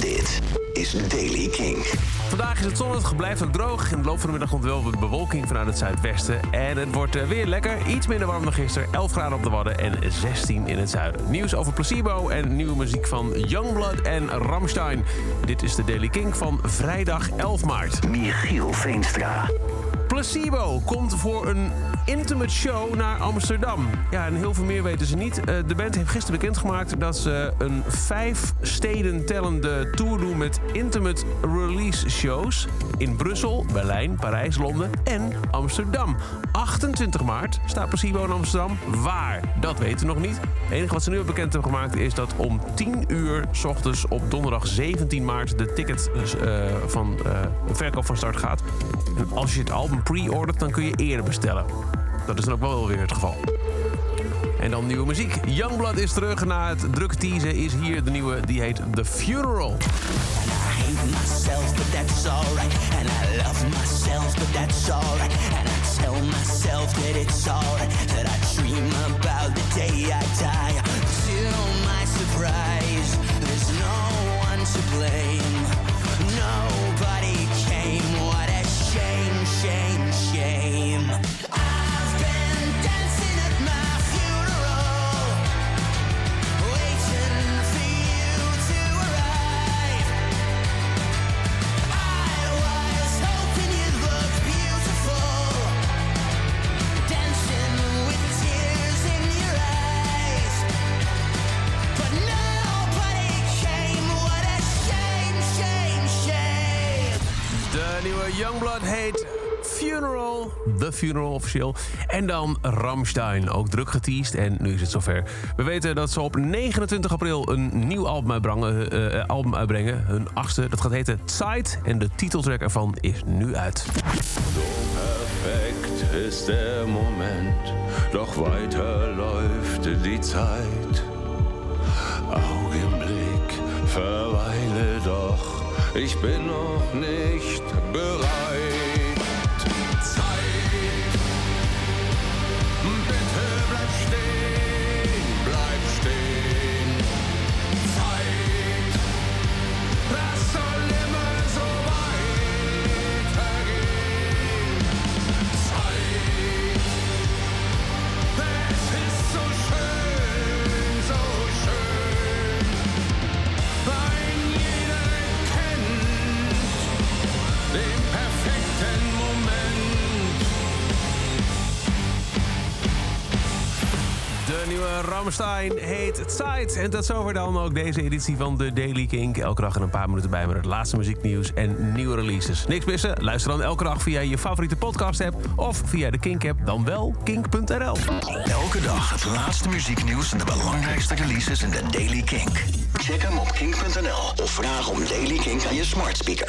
Dit is Daily King. Vandaag is het zonnig, blijft ook droog. In de loop van de middag komt wel wat bewolking vanuit het zuidwesten. En het wordt eh, weer lekker. Iets minder warm dan gisteren. 11 graden op de Wadden en 16 in het zuiden. Nieuws over Placebo en nieuwe muziek van Youngblood en Ramstein. Dit is de Daily King van vrijdag 11 maart. Michiel Veenstra. Placebo komt voor een intimate show naar Amsterdam. Ja, en heel veel meer weten ze niet. Eh, De band heeft gisteren bekendgemaakt dat ze een vijf steden tellende tour doen met intimate release shows in Brussel, Berlijn, Parijs, Londen en Amsterdam. 28 maart staat Placebo in Amsterdam. Waar? Dat weten we nog niet. Het enige wat ze nu hebben bekend hebben gemaakt is dat om 10 uur s ochtends op donderdag 17 maart de ticket eh, van de verkoop van start gaat. En als je het album pre-ordert, dan kun je eerder bestellen. Dat is dan ook wel weer het geval. En dan nieuwe muziek. Youngblood is terug. Na het drukke teasen is hier de nieuwe, die heet The Funeral. hate myself, but that's alright. And I love myself, but that's alright. And I tell myself that it's alright. That I dream about the day I die. Nieuwe Youngblood heet Funeral. The Funeral officieel. En dan Ramstein, ook druk geteased. En nu is het zover. We weten dat ze op 29 april een nieuw album uitbrengen. eh, eh, album uitbrengen hun achtste. Dat gaat heten Zeit. En de titeltrack ervan is nu uit. Perfekt ist der Moment, doch weiter läuft die Zeit. Augenblick, verweile doch, ich bin noch nicht bereit. Nieuwe Ramstein heet Zeit. En tot zover dan ook deze editie van de Daily Kink. Elke dag er een paar minuten bij met het laatste muzieknieuws en nieuwe releases. Niks missen? Luister dan elke dag via je favoriete podcast app of via de Kink app, dan wel kink.nl. Elke dag het laatste muzieknieuws en de belangrijkste releases in de Daily King. Check hem op kink.nl of vraag om Daily King aan je smart speaker.